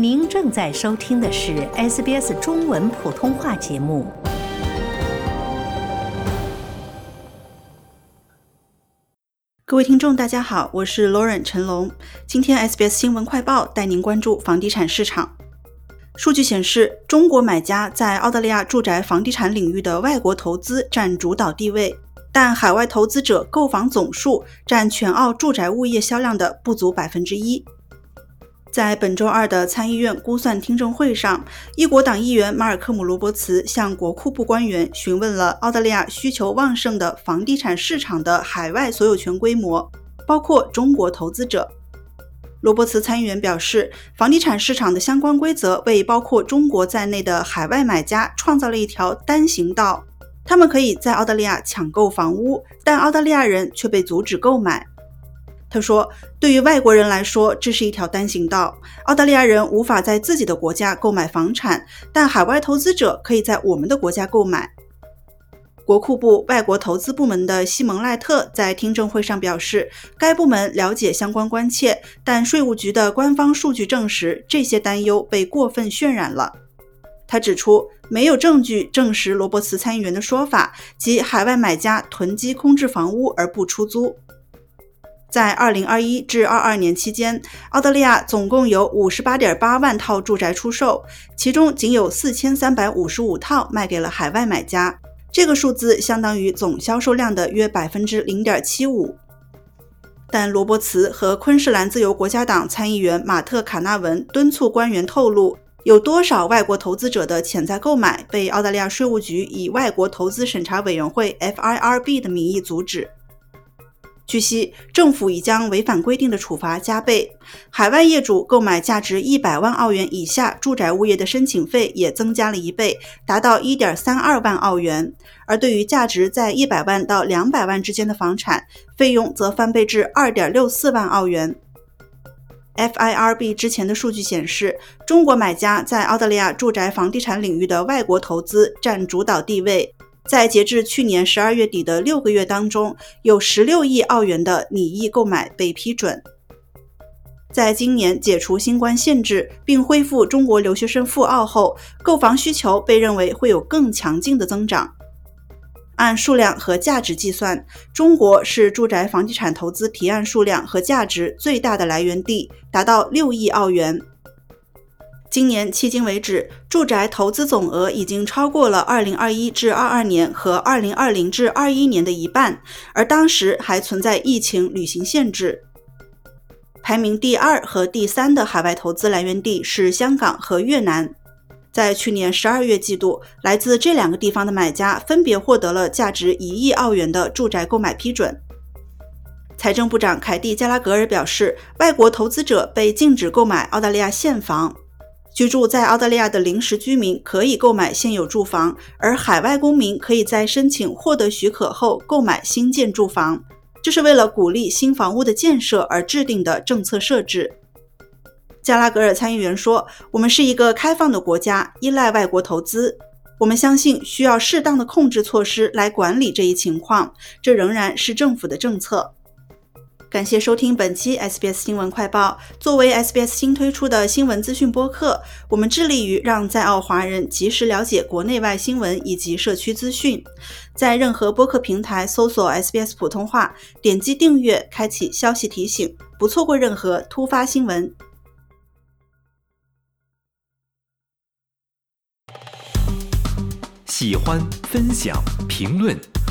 您正在收听的是 SBS 中文普通话节目。各位听众，大家好，我是 Lauren 陈龙。今天 SBS 新闻快报带您关注房地产市场。数据显示，中国买家在澳大利亚住宅房地产领域的外国投资占主导地位，但海外投资者购房总数占全澳住宅物业销量的不足百分之一。在本周二的参议院估算听证会上，一国党议员马尔科姆·罗伯茨向国库部官员询问了澳大利亚需求旺盛的房地产市场的海外所有权规模，包括中国投资者。罗伯茨参议员表示，房地产市场的相关规则为包括中国在内的海外买家创造了一条单行道，他们可以在澳大利亚抢购房屋，但澳大利亚人却被阻止购买。他说：“对于外国人来说，这是一条单行道。澳大利亚人无法在自己的国家购买房产，但海外投资者可以在我们的国家购买。”国库部外国投资部门的西蒙赖特在听证会上表示，该部门了解相关关切，但税务局的官方数据证实这些担忧被过分渲染了。他指出，没有证据证实罗伯茨参议员的说法，即海外买家囤积空置房屋而不出租。在2021至22年期间，澳大利亚总共有58.8万套住宅出售，其中仅有4355套卖给了海外买家，这个数字相当于总销售量的约0.75%。但罗伯茨和昆士兰自由国家党参议员马特·卡纳文敦促官员透露，有多少外国投资者的潜在购买被澳大利亚税务局以外国投资审查委员会 （FIRB） 的名义阻止。据悉，政府已将违反规定的处罚加倍。海外业主购买价值一百万澳元以下住宅物业的申请费也增加了一倍，达到一点三二万澳元。而对于价值在一百万到两百万之间的房产，费用则翻倍至二点六四万澳元。FIRB 之前的数据显示，中国买家在澳大利亚住宅房地产领域的外国投资占主导地位。在截至去年十二月底的六个月当中，有十六亿澳元的拟议购买被批准。在今年解除新冠限制并恢复中国留学生赴澳后，购房需求被认为会有更强劲的增长。按数量和价值计算，中国是住宅房地产投资提案数量和价值最大的来源地，达到六亿澳元。今年迄今为止，住宅投资总额已经超过了2021至22年和2020至21年的一半，而当时还存在疫情、旅行限制。排名第二和第三的海外投资来源地是香港和越南。在去年12月季度，来自这两个地方的买家分别获得了价值1亿澳元的住宅购买批准。财政部长凯蒂·加拉格尔表示，外国投资者被禁止购买澳大利亚现房。居住在澳大利亚的临时居民可以购买现有住房，而海外公民可以在申请获得许可后购买新建住房。这是为了鼓励新房屋的建设而制定的政策设置。加拉格尔参议员说：“我们是一个开放的国家，依赖外国投资。我们相信需要适当的控制措施来管理这一情况。这仍然是政府的政策。”感谢收听本期 SBS 新闻快报。作为 SBS 新推出的新闻资讯播客，我们致力于让在澳华人及时了解国内外新闻以及社区资讯。在任何播客平台搜索 SBS 普通话，点击订阅，开启消息提醒，不错过任何突发新闻。喜欢、分享、评论。